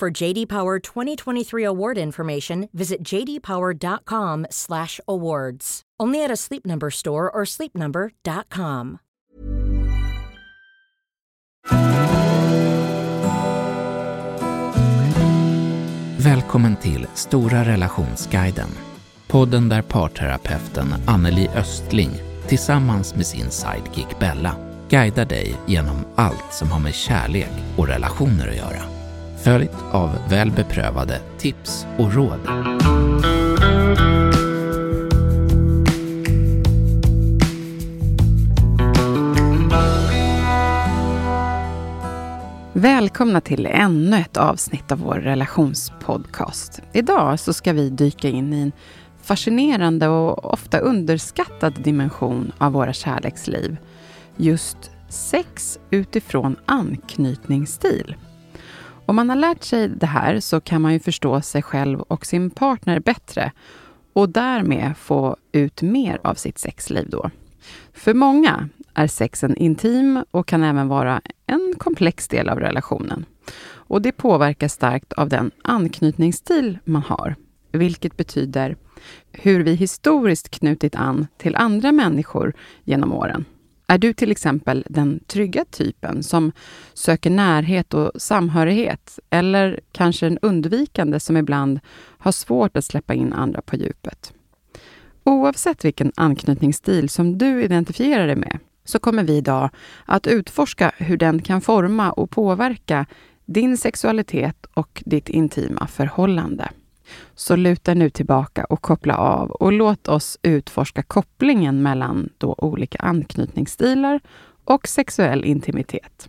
For JD Power 2023 award information, visit jdpower.com/awards. Only at a Sleep Number store or sleepnumber.com. Välkommen till Stora relationsguiden. Podden där parterapeuten Anneli Östling tillsammans med sin sidekick Bella guidar dig genom allt som har med kärlek och relationer att göra. Följt av väl beprövade tips och råd. Välkomna till ännu ett avsnitt av vår relationspodcast. Idag så ska vi dyka in i en fascinerande och ofta underskattad dimension av våra kärleksliv. Just sex utifrån anknytningsstil. Om man har lärt sig det här så kan man ju förstå sig själv och sin partner bättre och därmed få ut mer av sitt sexliv då. För många är sexen intim och kan även vara en komplex del av relationen. Och det påverkas starkt av den anknytningsstil man har, vilket betyder hur vi historiskt knutit an till andra människor genom åren. Är du till exempel den trygga typen som söker närhet och samhörighet eller kanske en undvikande som ibland har svårt att släppa in andra på djupet? Oavsett vilken anknytningsstil som du identifierar dig med så kommer vi idag att utforska hur den kan forma och påverka din sexualitet och ditt intima förhållande. Så luta nu tillbaka och koppla av och låt oss utforska kopplingen mellan då olika anknytningsstilar och sexuell intimitet.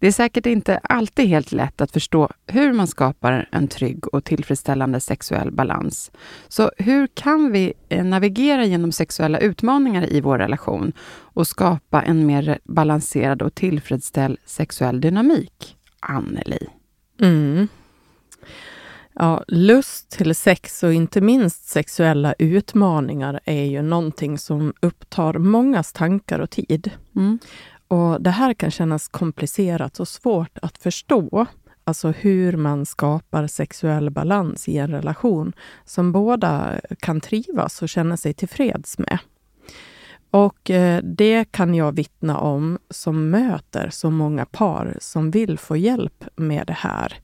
Det är säkert inte alltid helt lätt att förstå hur man skapar en trygg och tillfredsställande sexuell balans. Så hur kan vi eh, navigera genom sexuella utmaningar i vår relation och skapa en mer balanserad och tillfredsställd sexuell dynamik? Anneli. Mm. Ja, lust till sex och inte minst sexuella utmaningar är ju någonting som upptar mångas tankar och tid. Mm. Och Det här kan kännas komplicerat och svårt att förstå. Alltså hur man skapar sexuell balans i en relation som båda kan trivas och känna sig tillfreds med. Och eh, det kan jag vittna om som möter så många par som vill få hjälp med det här.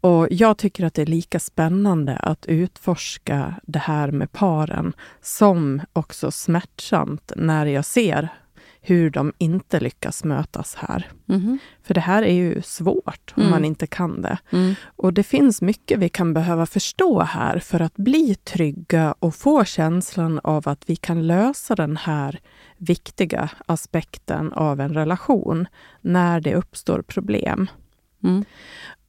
Och Jag tycker att det är lika spännande att utforska det här med paren som också smärtsamt när jag ser hur de inte lyckas mötas här. Mm. För det här är ju svårt om Mm. man inte kan det. Mm. Och det finns mycket vi kan behöva förstå här för att bli trygga och få känslan av att vi kan lösa den här viktiga aspekten av en relation när det uppstår problem.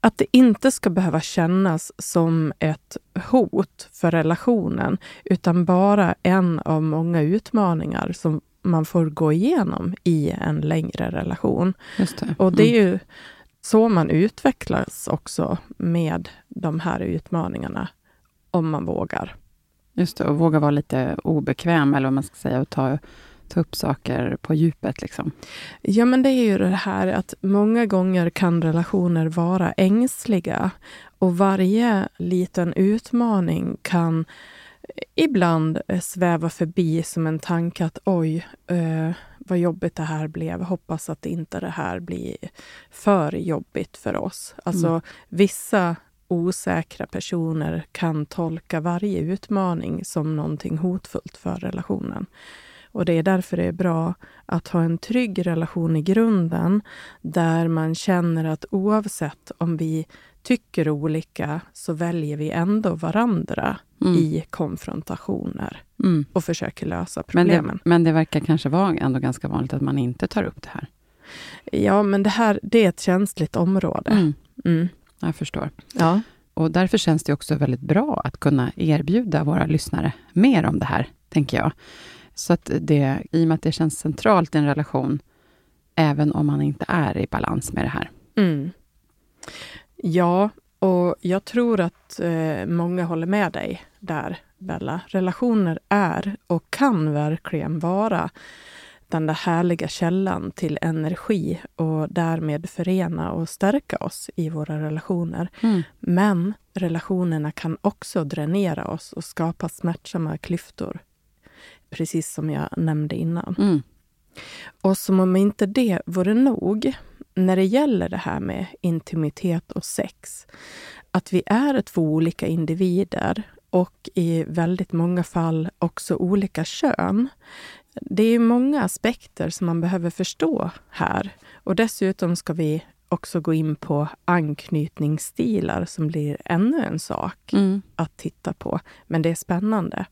Att det inte ska behöva kännas som ett hot för relationen utan bara en av många utmaningar som man får gå igenom i en längre relation. Det. Och det är Mm. ju så man utvecklas också med de här utmaningarna, om man vågar. Just det, och våga vara lite obekväm, eller vad man ska säga, och ta, ta upp saker på djupet. Liksom. Ja, men det är ju det här att många gånger kan relationer vara ängsliga och varje liten utmaning kan ibland eh, sväva förbi som en tanke att oj, eh, vad jobbigt det här blev. Hoppas att inte det här blir för jobbigt för oss. Alltså Mm. vissa osäkra personer kan tolka varje utmaning som någonting hotfullt för relationen. Och det är därför det är bra att ha en trygg relation i grunden där man känner att oavsett om vi tycker olika så väljer vi ändå varandra Mm. i konfrontationer Mm. och försöker lösa Men, problemen. det, men det verkar kanske vara ändå ganska vanligt att man inte tar upp det här. Ja, men det här det är ett känsligt område. Mm. Mm. jag förstår. Ja. Och därför känns det också väldigt bra att kunna erbjuda våra lyssnare mer om det här, tänker jag. Så att det, i och med att det känns centralt i en relation, även om man inte är i balans med det här. Mm. Ja, och jag tror att eh, många håller med dig där, Bella. Relationer är och kan verkligen vara den där härliga källan till energi och därmed förena och stärka oss i våra relationer. Mm. Men relationerna kan också dränera oss och skapa smärtsamma klyftor. Precis som jag nämnde innan. Mm. Och som om inte det vore nog, när det gäller det här med intimitet och sex, att vi är två olika individer och i väldigt många fall också olika kön. Det är många aspekter som man behöver förstå här. Och dessutom ska vi också gå in på anknytningsstilar som blir ännu en sak Mm. att titta på. Men det är spännande.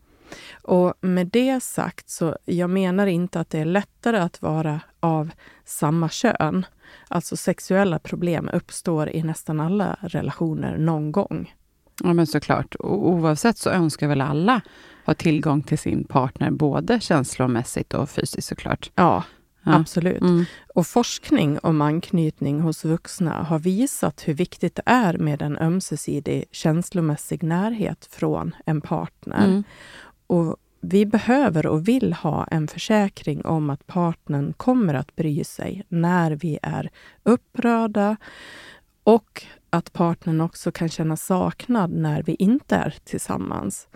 Och med det sagt, så jag menar inte att det är lättare att vara av samma kön. Alltså sexuella problem uppstår i nästan alla relationer någon gång. Ja, men såklart. Och oavsett så önskar väl alla ha tillgång till sin partner, både känslomässigt och fysiskt såklart. Ja, Ja. absolut. Mm. Och forskning om anknytning hos vuxna har visat hur viktigt det är med en ömsesidig känslomässig närhet från en partner. Mm. Och vi behöver och vill ha en försäkring om att partnern kommer att bry sig när vi är upprörda och att partnern också kan känna saknad när vi inte är tillsammans.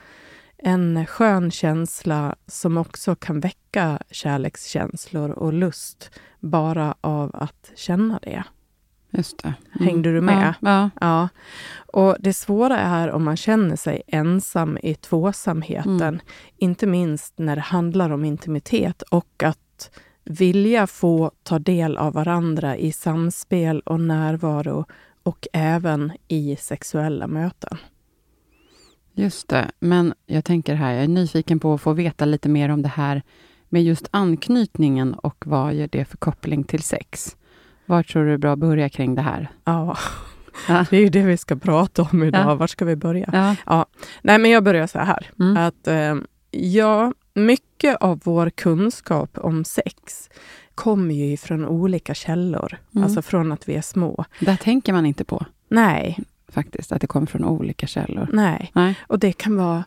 En skön känsla som också kan väcka kärlekskänslor och lust bara av att känna det. Just det. Hängde du med? Ja, ja. Ja, och det svåra är om man känner sig ensam i tvåsamheten. Mm. Inte minst när det handlar om intimitet och att vilja få ta del av varandra i samspel och närvaro och även i sexuella möten. Just det. Men jag tänker här, jag är nyfiken på att få veta lite mer om det här med just anknytningen och vad gör det för koppling till sex? Var tror du det är bra att börja kring det här? Ja, Ja. det är ju det vi ska prata om idag. Ja. Var ska vi börja? Ja. Nej, men jag börjar så här. Mm. Att eh, ja, mycket av vår kunskap om sex kommer ju från olika källor. Mm. Alltså från att vi är små. Där tänker man inte på Nej, faktiskt, att det kommer från olika källor. nej. Nej. Och det kan vara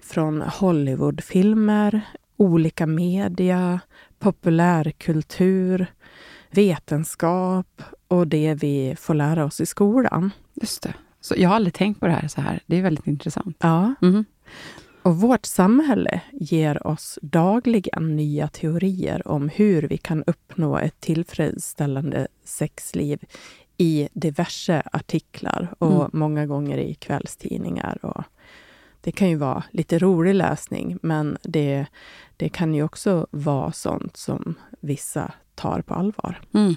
från Hollywoodfilmer, olika media, populärkultur, vetenskap och det vi får lära oss i skolan. Just det. Så jag har aldrig tänkt på det här så här. Det är väldigt intressant. Ja, Mhm. och vårt samhälle ger oss dagligen nya teorier om hur vi kan uppnå ett tillfredsställande sexliv i diverse artiklar och Mm. många gånger i kvällstidningar. Och det kan ju vara lite rolig läsning, men det, det kan ju också vara sånt som vissa tar på allvar. Mm.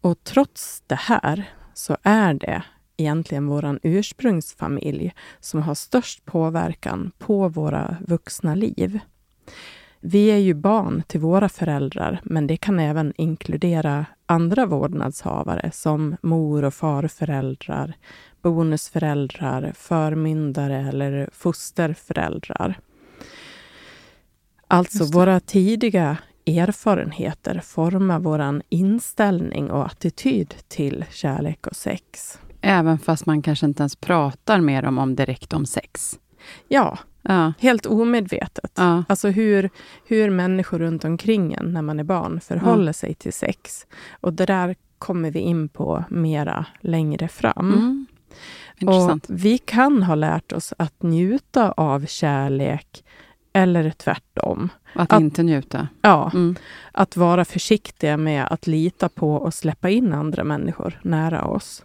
Och trots det här så är det egentligen vår ursprungsfamilj som har störst påverkan på våra vuxna liv. Vi är ju barn till våra föräldrar, men det kan även inkludera andra vårdnadshavare som mor och farföräldrar, bonusföräldrar, förmyndare eller fosterföräldrar. Alltså, våra tidiga erfarenheter formar vår inställning och attityd till kärlek och sex. Även fast man kanske inte ens pratar med dem om direkt om sex. Ja, Ja. helt omedvetet. Ja. Alltså hur, hur människor runt omkring en när man är barn förhåller sig till sex. Och det där kommer vi in på mera längre fram. Mm. Intressant. Och vi kan ha lärt oss att njuta av kärlek eller tvärtom. att, att- inte njuta. Ja, Mm. att vara försiktiga med att lita på och släppa in andra människor nära oss.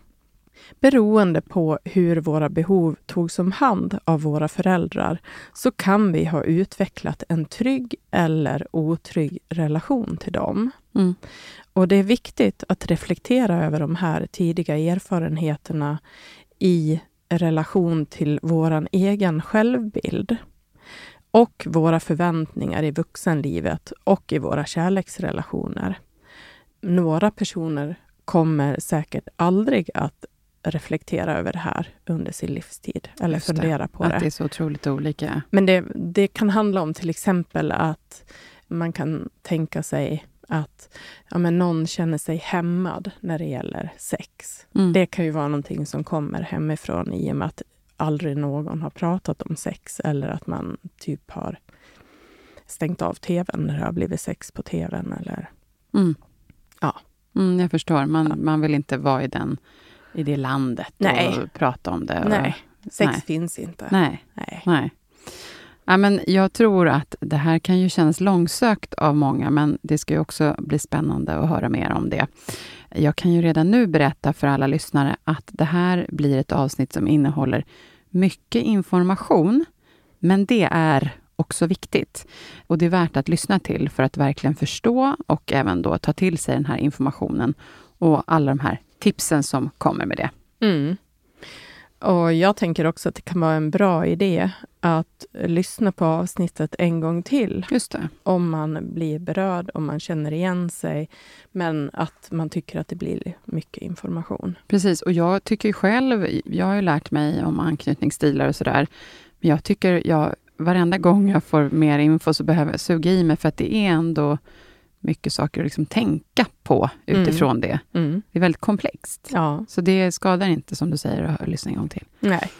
Beroende på hur våra behov togs om hand av våra föräldrar så kan vi ha utvecklat en trygg eller otrygg relation till dem. Mm. Och det är viktigt att reflektera över de här tidiga erfarenheterna i relation till vår egen självbild och våra förväntningar i vuxenlivet och i våra kärleksrelationer. Några personer kommer säkert aldrig att reflektera över det här under sin livstid, eller Just fundera på Att det. det är så otroligt olika. Men det, det kan handla om till exempel att man kan tänka sig att ja, men någon känner sig hämmad när det gäller sex. Mm. Det kan ju vara någonting som kommer hemifrån i och med att aldrig någon har pratat om sex eller att man typ har stängt av tvn när det har blivit sex på tvn. Eller, Mm. Ja. Mm, jag förstår. Man, Ja. man vill inte vara i, den, i det landet Nej. och prata om det. Och, nej, sex nej. finns inte. Nej. Nej. Nej. Ja, men jag tror att det här kan ju kännas långsökt av många, men det ska ju också bli spännande att höra mer om det. Jag kan ju redan nu berätta för alla lyssnare att det här blir ett avsnitt som innehåller mycket information, men det är också viktigt. Och det är värt att lyssna till för att verkligen förstå och även då ta till sig den här informationen och alla de här tipsen som kommer med det. Mm. Och jag tänker också att det kan vara en bra idé att lyssna på avsnittet en gång till om man blir berörd, om man känner igen sig, men att man tycker att det blir mycket information. Precis, och jag tycker själv, jag har ju lärt mig om anknytningsstilar och sådär, men jag tycker jag, varenda gång jag får mer info så behöver jag suga i mig, för att det är ändå mycket saker att liksom tänka på utifrån det. Mm. Det är väldigt komplext. Ja, Så det skadar inte, som du säger, att lyssna en gång till. nej.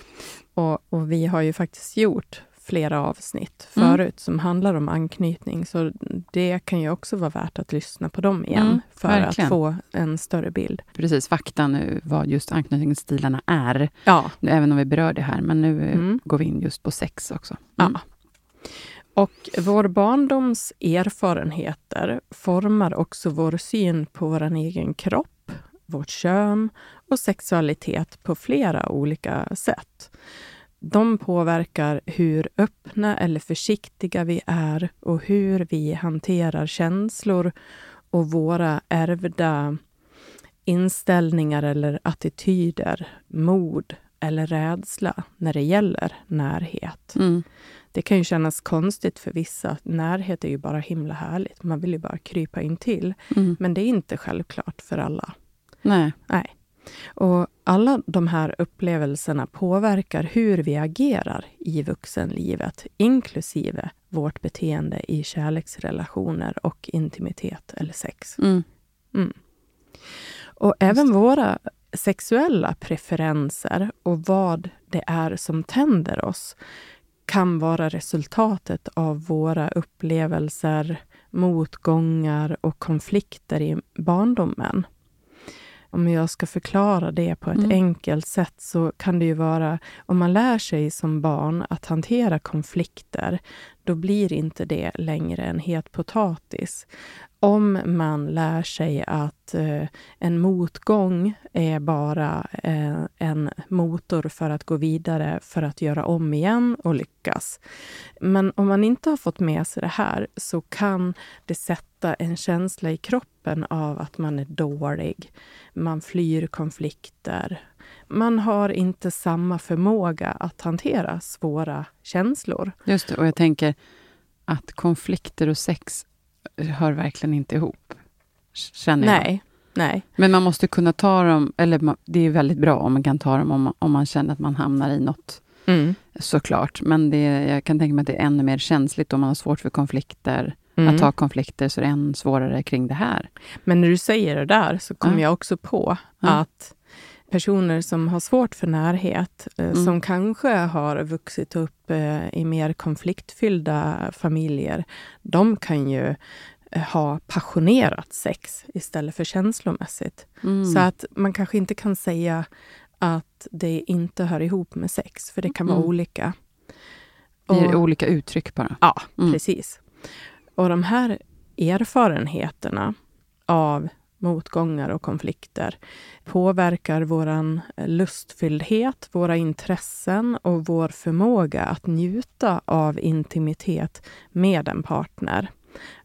Och, och vi har ju faktiskt gjort flera avsnitt Mm. förut som handlar om anknytning, så det kan ju också vara värt att lyssna på dem igen Mm, för verkligen. att få en större bild. Precis, fakta nu, vad just anknytningsstilarna är, Ja, även om vi berör det här, men nu Mm. går vi in just på sex också. Mm. Ja. Och vår barndoms erfarenheter formar också vår syn på vår egen kropp, vårt kön och sexualitet på flera olika sätt. De påverkar hur öppna eller försiktiga vi är och hur vi hanterar känslor och våra ärvda inställningar eller attityder, mod eller rädsla när det gäller närhet. Mm. Det kan ju kännas konstigt för vissa. Närhet är ju bara himla härligt. Man vill ju bara krypa in till. Mm. Men det är inte självklart för alla. Nej. Nej. Och alla de här upplevelserna påverkar hur vi agerar i vuxenlivet, inklusive vårt beteende i kärleksrelationer och intimitet eller sex. Mm. Mm. Och även våra sexuella preferenser och vad det är som tänder oss kan vara resultatet av våra upplevelser, motgångar och konflikter i barndomen. Om jag ska förklara det på ett Mm. enkelt sätt så kan det ju vara, om man lär sig som barn att hantera konflikter, då blir inte det längre en het potatis. Om man lär sig att eh, en motgång är bara eh, en motor för att gå vidare, för att göra om igen och lyckas. Men om man inte har fått med sig det här så kan det sätta en känsla i kroppen av att man är dålig. Man flyr konflikter. Man har inte samma förmåga att hantera svåra känslor. Just det, och jag tänker att konflikter och sex hör verkligen inte ihop. Känner jag. Nej, nej. Men man måste kunna ta dem, eller det är väldigt bra om man kan ta dem om man, om man känner att man hamnar i något, Mm. såklart. Men det, jag kan tänka mig att det är ännu mer känsligt om man har svårt för konflikter. Mm. Att ta konflikter så är det än svårare kring det här. Men när du säger det där så kommer Ja. jag också på att personer som har svårt för närhet, eh, Mm. som kanske har vuxit upp eh, i mer konfliktfyllda familjer, de kan ju eh, ha passionerat sex istället för känslomässigt. Mm. Så att man kanske inte kan säga att det inte hör ihop med sex, för det kan vara Mm. olika. det ger Och- olika uttryck bara. Ja, Mm. precis. Och de här erfarenheterna av motgångar och konflikter påverkar vår lustfylldhet, våra intressen och vår förmåga att njuta av intimitet med en partner.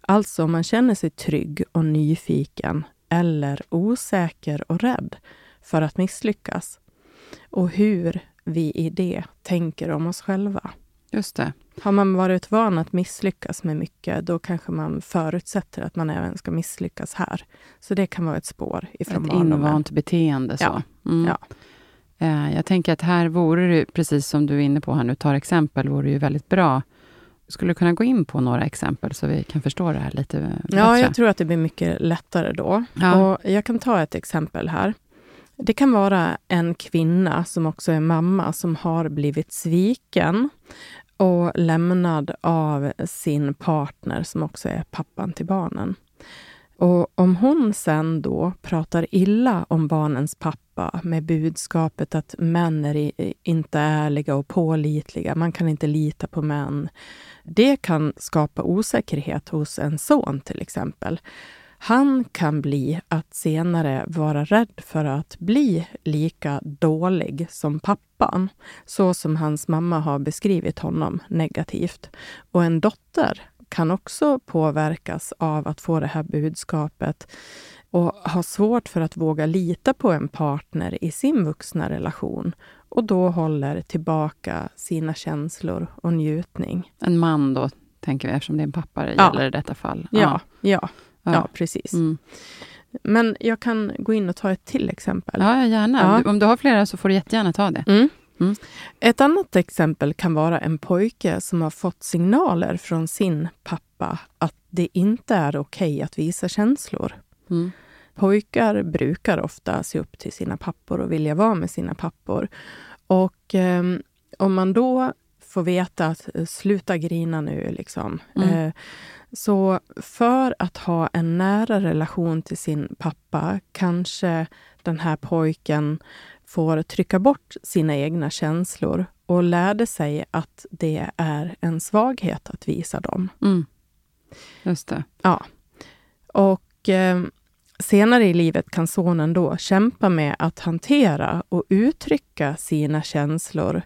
Alltså om man känner sig trygg och nyfiken eller osäker och rädd för att misslyckas. Och hur vi i det tänker om oss själva. Just det. Har man varit van att misslyckas med mycket, då kanske man förutsätter att man även ska misslyckas här. Så det kan vara ett spår ifrån Ett barndomen. invant beteende. Så. Ja. Mm. Ja. Eh, jag tänker att här vore det, precis som du är inne på här nu, tar exempel, vore det ju väldigt bra. Skulle du kunna gå in på några exempel så vi kan förstå det här lite bättre? Ja, jag tror att det blir mycket lättare då. Ja. Och jag kan ta ett exempel här. Det kan vara en kvinna som också är mamma som har blivit sviken och lämnad av sin partner som också är pappan till barnen. Och om hon sen då pratar illa om barnens pappa med budskapet att män är inte ärliga och pålitliga, man kan inte lita på män. Det kan skapa osäkerhet hos en son till exempel. Han kan bli att senare vara rädd för att bli lika dålig som pappan, så som hans mamma har beskrivit honom negativt. Och en dotter kan också påverkas av att få det här budskapet och ha svårt för att våga lita på en partner i sin vuxna relation och då håller tillbaka sina känslor och njutning. En man då, tänker vi, eftersom det är en pappa det Ja. gäller i detta fall. Ja, ja, ja, ja. precis. Mm. Men jag kan gå in och ta ett till exempel. ja, ja gärna. Ja. Om du har flera så får du jättegärna ta det. Mm. Mm. Ett annat exempel kan vara en pojke som har fått signaler från sin pappa att det inte är okej att visa känslor. Mm. Pojkar brukar ofta se upp till sina pappor och vilja vara med sina pappor. Och ehm, om man då får veta att eh, sluta grina nu, liksom. Mm. Eh, så för att ha en nära relation till sin pappa kanske den här pojken får trycka bort sina egna känslor och lärde sig att det är en svaghet att visa dem. Mm. Just det. Ja. Och eh, senare i livet kan sonen då kämpa med att hantera och uttrycka sina känslor,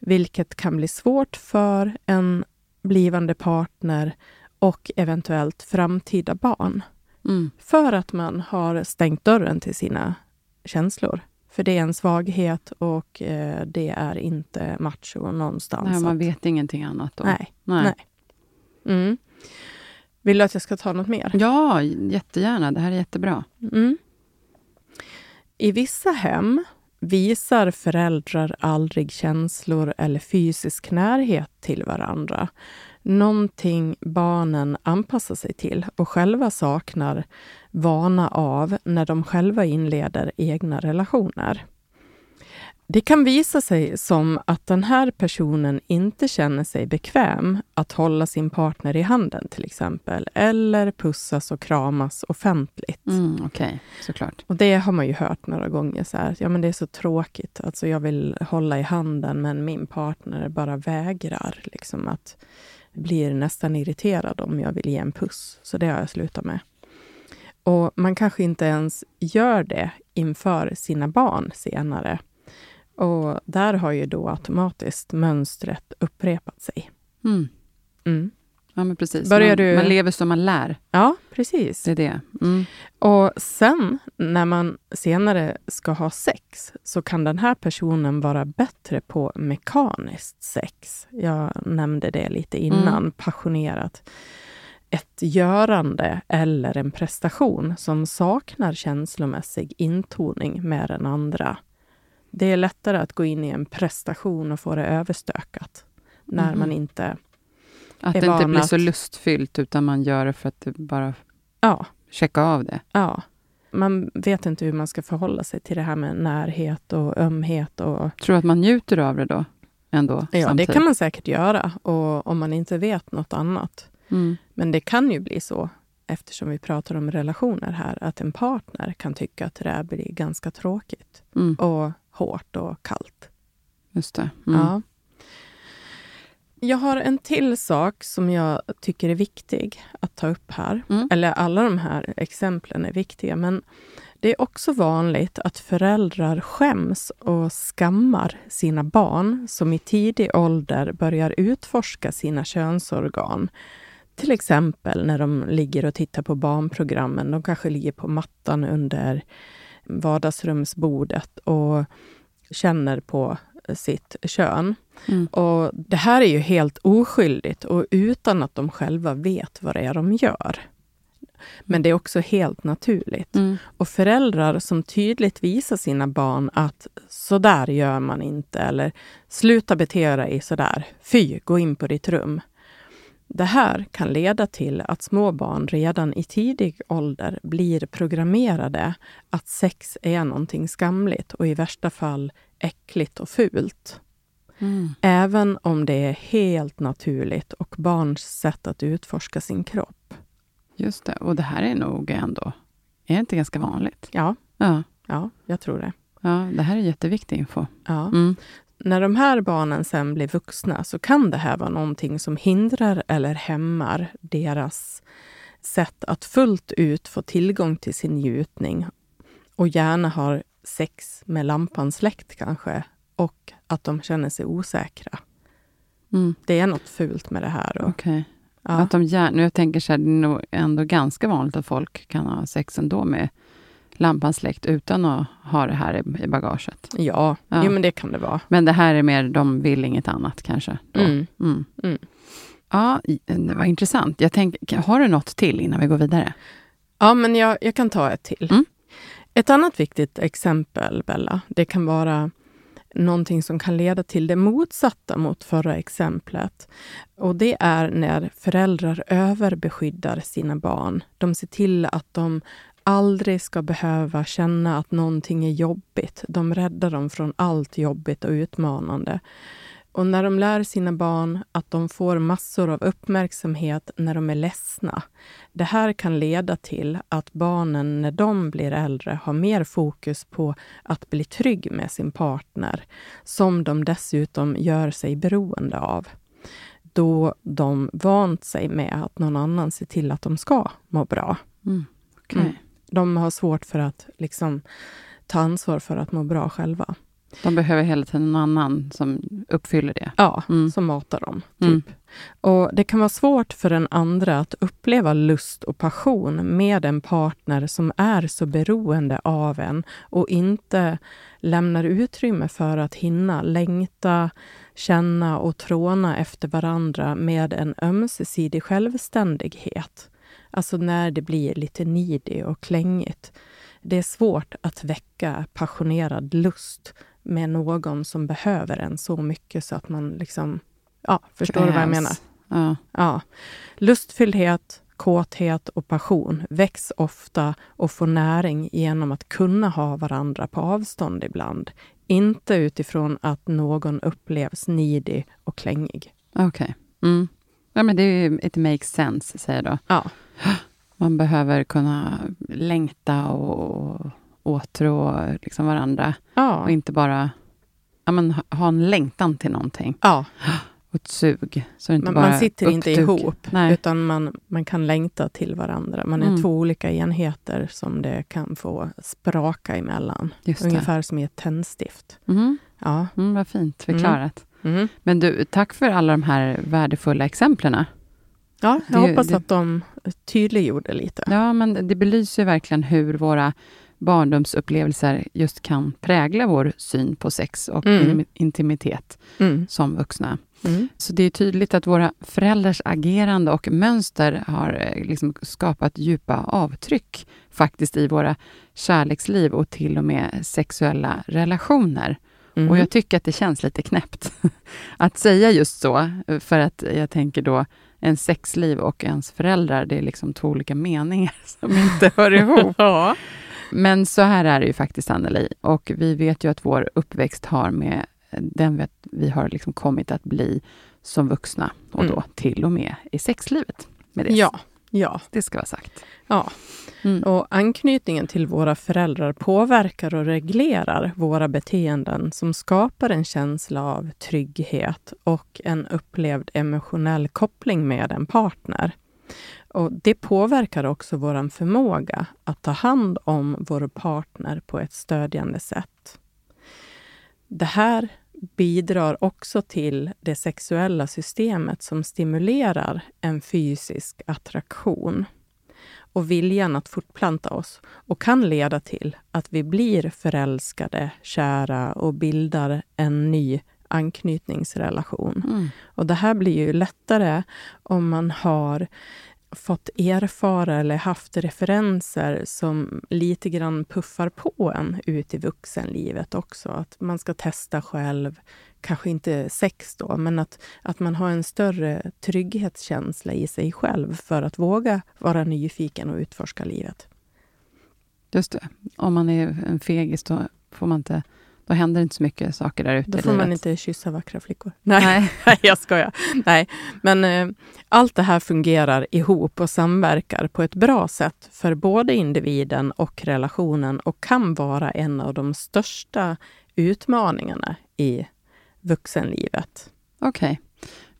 vilket kan bli svårt för en blivande partner och eventuellt framtida barn. Mm. För att man har stängt dörren till sina känslor. För det är en svaghet och eh, det är inte macho någonstans. Nej, man vet ingenting annat då. Nej. Nej. Nej. Mm. Vill du att jag ska ta något mer? Ja, jättegärna. Det här är jättebra. Mm. I vissa hem visar föräldrar aldrig känslor eller fysisk närhet till varandra. Någonting barnen anpassar sig till och själva saknar vana av när de själva inleder egna relationer. Det kan visa sig som att den här personen inte känner sig bekväm att hålla sin partner i handen till exempel, eller pussas och kramas offentligt. Mm, Okej, såklart. Och det har man ju hört några gånger. Så här, ja, men det är så tråkigt. Alltså, jag vill hålla i handen, men min partner bara vägrar. Liksom att blir nästan irriterad om jag vill ge en puss. Så det har jag slutat med. Och man kanske inte ens gör det inför sina barn senare. Och där har ju då automatiskt mönstret upprepat sig. Mm. Mm. Ja, men precis. Börjar man, du- man lever som man lär. Ja, precis. Det är det. Mm. Och sen när man senare ska ha sex så kan den här personen vara bättre på mekaniskt sex. Jag nämnde det lite innan, Mm. passionerat. Ett görande eller en prestation som saknar känslomässig intoning med den andra. Det är lättare att gå in i en prestation och få det överstökat när Mhm. man inte... Att det inte blir så lustfyllt, utan man gör det för att det bara Ja, checka av det. Ja. Man vet inte hur man ska förhålla sig till det här med närhet och ömhet. Och, Tror du att man njuter av det då? Ändå, ja, det samtidigt? kan man säkert göra och, om man inte vet något annat. Mm. Men det kan ju bli så, eftersom vi pratar om relationer här, att en partner kan tycka att det där blir ganska tråkigt Mm. och hårt och kallt. Just det. Mm. Ja. Jag har en till sak som jag tycker är viktig att ta upp här. Mm. Eller alla de här exemplen är viktiga, men det är också vanligt att föräldrar skäms och skammar sina barn som i tidig ålder börjar utforska sina könsorgan. Till exempel när de ligger och tittar på barnprogrammen. De kanske ligger på mattan under vardagsrumsbordet och känner på sitt kön. Mm. Och Det här är ju helt oskyldigt och utan att de själva vet vad det är de gör. Men det är också helt naturligt. Mm. Och föräldrar som tydligt visar sina barn att så där gör man inte eller sluta bete dig så där. Fy, gå in på ditt rum. Det här kan leda till att små barn redan i tidig ålder blir programmerade att sex är någonting skamligt och i värsta fall äckligt och fult. Mm. Även om det är helt naturligt och barns sätt att utforska sin kropp. Just det. Och det här är nog ändå, är det inte ganska vanligt? Ja, Ja. ja jag tror det. ja det här är jätteviktig info. Ja. Mm. När de här barnen sen blir vuxna så kan det här vara någonting som hindrar eller hämmar deras sätt att fullt ut få tillgång till sin njutning och gärna har sex med lampan släckt kanske och att de känner sig osäkra. Mm. Det är något fult med det här. Och, Okej. ja. Att de gärna, jag tänker så här, det är nog ändå ganska vanligt att folk kan ha sex ändå med lampan släckt utan att ha det här i, bagaget. ja, Ja. Jo, men det kan det vara. Men det här är mer, de vill inget annat kanske? Mm. Mm. Mm. Ja, det var intressant. Jag tänker, har du något till innan vi går vidare? Ja, men jag, jag kan ta ett till. Ett annat viktigt exempel, Bella, det kan vara någonting som kan leda till det motsatta mot förra exemplet. Och det är när föräldrar överbeskyddar sina barn. De ser till att de aldrig ska behöva känna att någonting är jobbigt. De räddar dem från allt jobbigt och utmanande. Och när de lär sina barn att de får massor av uppmärksamhet när de är ledsna. Det här kan leda till att barnen när de blir äldre har mer fokus på att bli trygg med sin partner, som de dessutom gör sig beroende av. Då de vant sig med att någon annan ser till att de ska må bra. Mm. Okej. Mm. De har svårt för att liksom, ta ansvar för att må bra själva. De behöver hela tiden någon annan som uppfyller det. Ja, Mm. som matar dem. Mm. Typ. Och Det kan vara svårt för den andra att uppleva lust och passion med en partner som är så beroende av en och inte lämnar utrymme för att hinna längta, känna och tråna efter varandra med en ömsesidig självständighet. Alltså när det blir lite needy och klängigt. Det är svårt att väcka passionerad lust med någon som behöver en så mycket så att man liksom... Ja, förstår du vad jag menar? Krävs. Ja. Ja. Lustfylldhet, kåthet och passion väcks ofta och får näring genom att kunna ha varandra på avstånd ibland. Inte utifrån att någon upplevs needy och klängig. Okej. Mm. Ja, men det är ju, it makes sense, säger jag då. Ja, Man behöver kunna längta och åtrå liksom varandra. ja, Och inte bara ja, men, ha- en längtan till någonting. ja. Och ett sug. Så inte Man, bara man sitter inte uppduk. ihop, Nej. utan man, man kan längta till varandra. Man är Mm. två olika enheter som det kan få spraka emellan. Just det. Ungefär som i ett tändstift. Mm. Ja. Mm, vad fint förklarat. Mm. Men du, tack för alla de här värdefulla exemplen. Ja, jag Det- hoppas det- att de tydliggjorde lite. Ja, men det belyser verkligen hur våra barndomsupplevelser just kan prägla vår syn på sex och Mm. in- intimitet Mm. som vuxna. Mm. Så det är tydligt att våra föräldrars agerande och mönster har eh, liksom skapat djupa avtryck faktiskt i våra kärleksliv och till och med sexuella relationer. Mm. Och jag tycker att det känns lite knäppt att säga just så, för att jag tänker då en sexliv och ens föräldrar, det är liksom två olika meningar som inte hör ihop. ja. Men så här är det ju faktiskt, Anneli. Och vi vet ju att vår uppväxt har med den vi, har liksom kommit att bli som vuxna och Mm. då till och med i sexlivet. Med det. ja, ja, Det ska vara sagt. ja. Mm. Och anknytningen till våra föräldrar påverkar och reglerar våra beteenden som skapar en känsla av trygghet och en upplevd emotionell koppling med en partner. Och Det påverkar också vår förmåga att ta hand om vår partner på ett stödjande sätt. Det här bidrar också till det sexuella systemet som stimulerar en fysisk attraktion och viljan att fortplanta oss och kan leda till att vi blir förälskade, kära och bildar en ny anknytningsrelation. Mm. Och det här blir ju lättare om man har fått erfara eller haft referenser som lite grann puffar på en ut i vuxenlivet också. Att man ska testa själv, kanske inte sex då, men att, att man har en större trygghetskänsla i sig själv för att våga vara nyfiken och utforska livet. Just det. Om man är en fegis, då får man inte då händer inte så mycket saker där ute Då får i man inte kyssa vackra flickor. Nej, Nej. Jag skojar. Nej, men eh, allt det här fungerar ihop och samverkar på ett bra sätt för både individen och relationen och kan vara en av de största utmaningarna i vuxenlivet. Okej.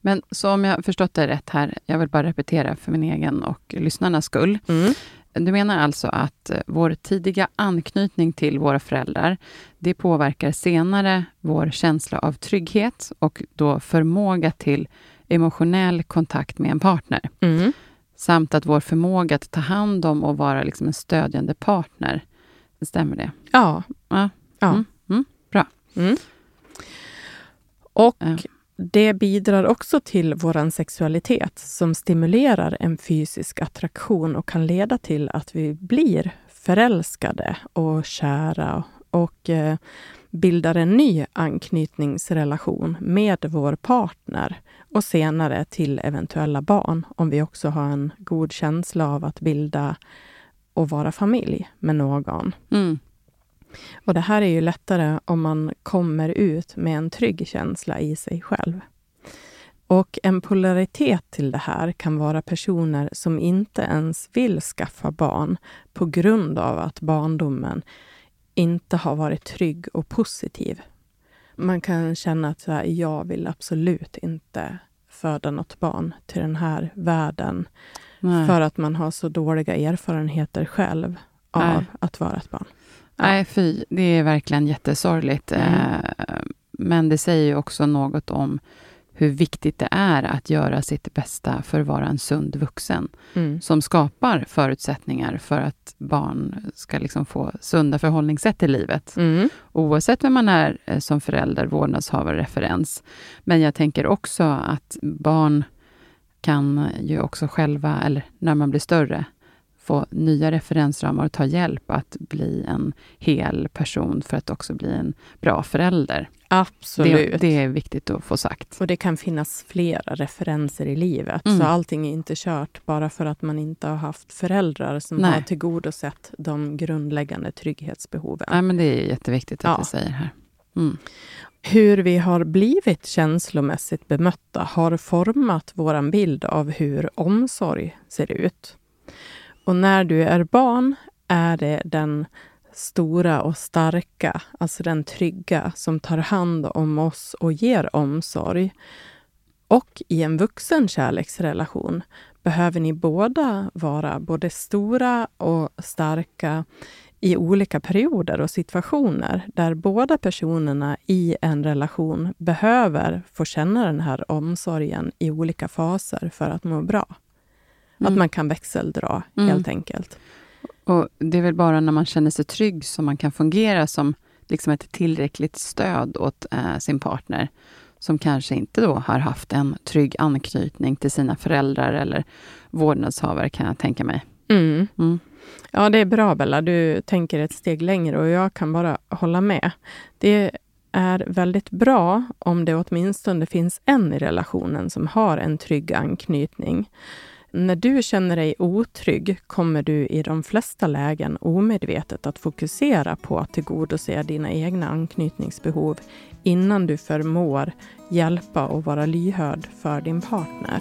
Men så om jag förstått det rätt här, jag vill bara repetera för min egen och lyssnarnas skull. Mm. Du menar alltså att eh, vår tidiga anknytning till våra föräldrar, det påverkar senare vår känsla av trygghet och då förmåga till emotionell kontakt med en partner. Mm. Samt att vår förmåga att ta hand om och vara liksom en stödjande partner. Stämmer det? Ja. Ja. ja. Mm. Mm. Bra. Mm. Och Ja det bidrar också till vår sexualitet som stimulerar en fysisk attraktion och kan leda till att vi blir förälskade och kära och eh, bildar en ny anknytningsrelation med vår partner och senare till eventuella barn om vi också har en god känsla av att bilda och vara familj med någon. Mm. Och det här är ju lättare om man kommer ut med en trygg känsla i sig själv. Och en polaritet till det här kan vara personer som inte ens vill skaffa barn på grund av att barndomen inte har varit trygg och positiv. Man kan känna att så här, jag vill absolut inte föda något barn till den här världen Nej. för att man har så dåliga erfarenheter själv av Nej. att vara ett barn. Nej, fy. Det är verkligen jättesorgligt. Mm. Eh, Men det säger ju också något om hur viktigt det är att göra sitt bästa för att vara en sund vuxen Mm. som skapar förutsättningar för att barn ska liksom få sunda förhållningssätt i livet. Mm. Oavsett vem man är eh, som förälder, vårdnadshavare, referens. Men jag tänker också att barn kan ju också själva, eller när man blir större, få nya referensramar och ta hjälp att bli en hel person för att också bli en bra förälder. Absolut. Det, det är viktigt att få sagt. Och det kan finnas flera referenser i livet. Mm. Så allting är inte kört bara för att man inte har haft föräldrar som Nej. har tillgodosett de grundläggande trygghetsbehoven. Ja, men det är jätteviktigt att Ja. du säger här. Mm. Hur vi har blivit känslomässigt bemötta har format vår bild av hur omsorg ser ut. Och när du är barn är det den stora och starka, alltså den trygga, som tar hand om oss och ger omsorg. Och i en vuxen kärleksrelation behöver ni båda vara både stora och starka i olika perioder och situationer där båda personerna i en relation behöver få känna den här omsorgen i olika faser för att må bra. Att Mm. man kan växeldra, Mm. helt enkelt. Och det är väl bara när man känner sig trygg som man kan fungera som liksom ett tillräckligt stöd åt eh, sin partner som kanske inte då har haft en trygg anknytning till sina föräldrar eller vårdnadshavare, kan jag tänka mig. Mm. Mm. Ja, det är bra Bella. Du tänker ett steg längre och jag kan bara hålla med. Det är väldigt bra om det åtminstone finns en i relationen som har en trygg anknytning. När du känner dig otrygg kommer du i de flesta lägen omedvetet att fokusera på att tillgodose dina egna anknytningsbehov innan du förmår hjälpa och vara lyhörd för din partner.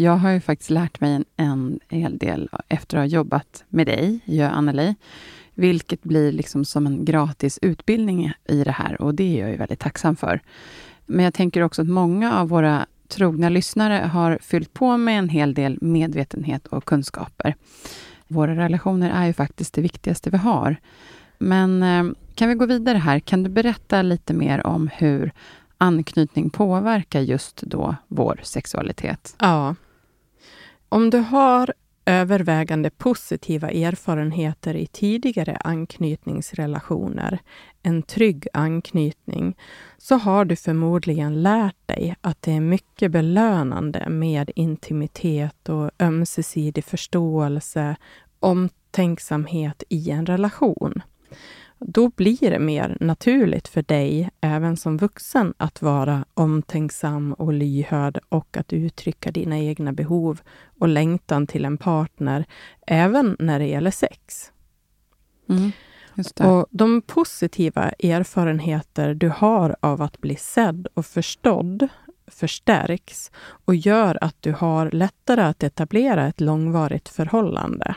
Jag har ju faktiskt lärt mig en, en hel del efter att ha jobbat med dig, gör Anneli, vilket blir liksom som en gratis utbildning i det här och det är jag ju väldigt tacksam för. Men jag tänker också att många av våra trogna lyssnare har fyllt på med en hel del medvetenhet och kunskaper. Våra relationer är ju faktiskt det viktigaste vi har. Men eh, kan vi gå vidare här? Kan du berätta lite mer om hur anknytning påverkar just då vår sexualitet? Ja. Om du har övervägande positiva erfarenheter i tidigare anknytningsrelationer, en trygg anknytning, så har du förmodligen lärt dig att det är mycket belönande med intimitet och ömsesidig förståelse, omtänksamhet i en relation. Då blir det mer naturligt för dig, även som vuxen, att vara omtänksam och lyhörd och att uttrycka dina egna behov och längtan till en partner, även när det gäller sex. Mm, och De positiva erfarenheter du har av att bli sedd och förstådd förstärks och gör att du har lättare att etablera ett långvarigt förhållande.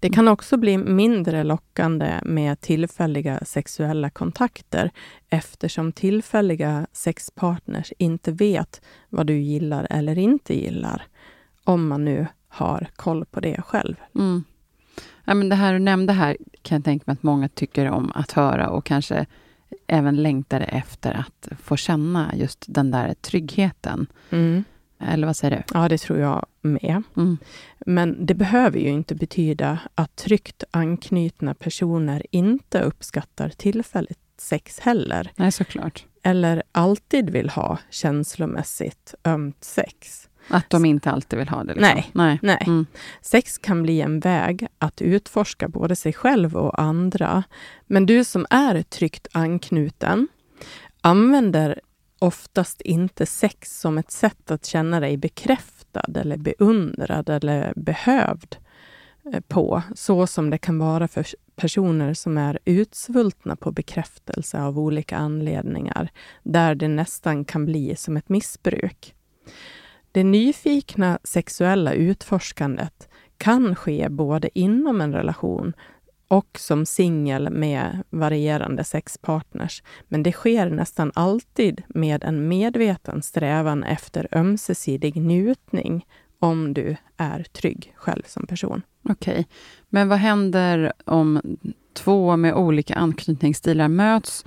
Det kan också bli mindre lockande med tillfälliga sexuella kontakter eftersom tillfälliga sexpartners inte vet vad du gillar eller inte gillar. Om man nu har koll på det själv. Mm. Ja, men det här du nämnde här kan jag tänka mig att många tycker om att höra och kanske även längtar efter att få känna just den där tryggheten. Mm. Eller vad säger du? Ja, det tror jag med. Mm. Men det behöver ju inte betyda att tryggt anknutna personer inte uppskattar tillfälligt sex heller. Nej, såklart. Eller alltid vill ha känslomässigt ömt sex. Att de inte alltid vill ha det? Liksom. Nej. Nej. Nej. Mm. Sex kan bli en väg att utforska både sig själv och andra. Men du som är tryggt anknuten använder oftast inte sex som ett sätt att känna dig bekräftad eller beundrad eller behövd eh, på, så som det kan vara för personer som är utsvultna på bekräftelse av olika anledningar, där det nästan kan bli som ett missbruk. Det nyfikna sexuella utforskandet kan ske både inom en relation och som singel med varierande sexpartners. Men det sker nästan alltid med en medveten strävan efter ömsesidig njutning om du är trygg själv som person. Okej, okay. men vad händer om två med olika anknytningsstilar möts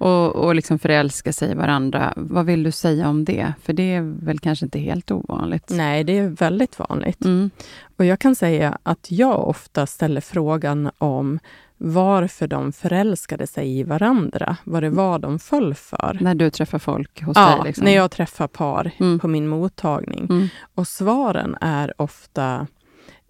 och, och liksom förälskar sig i varandra. Vad vill du säga om det? För det är väl kanske inte helt ovanligt? Nej, det är väldigt vanligt. Mm. Och jag kan säga att jag ofta ställer frågan om varför de förälskade sig i varandra, vad det var de föll för. När du träffar folk hos ja, dig? Liksom. när jag träffar par Mm. på min mottagning. Mm. Och svaren är ofta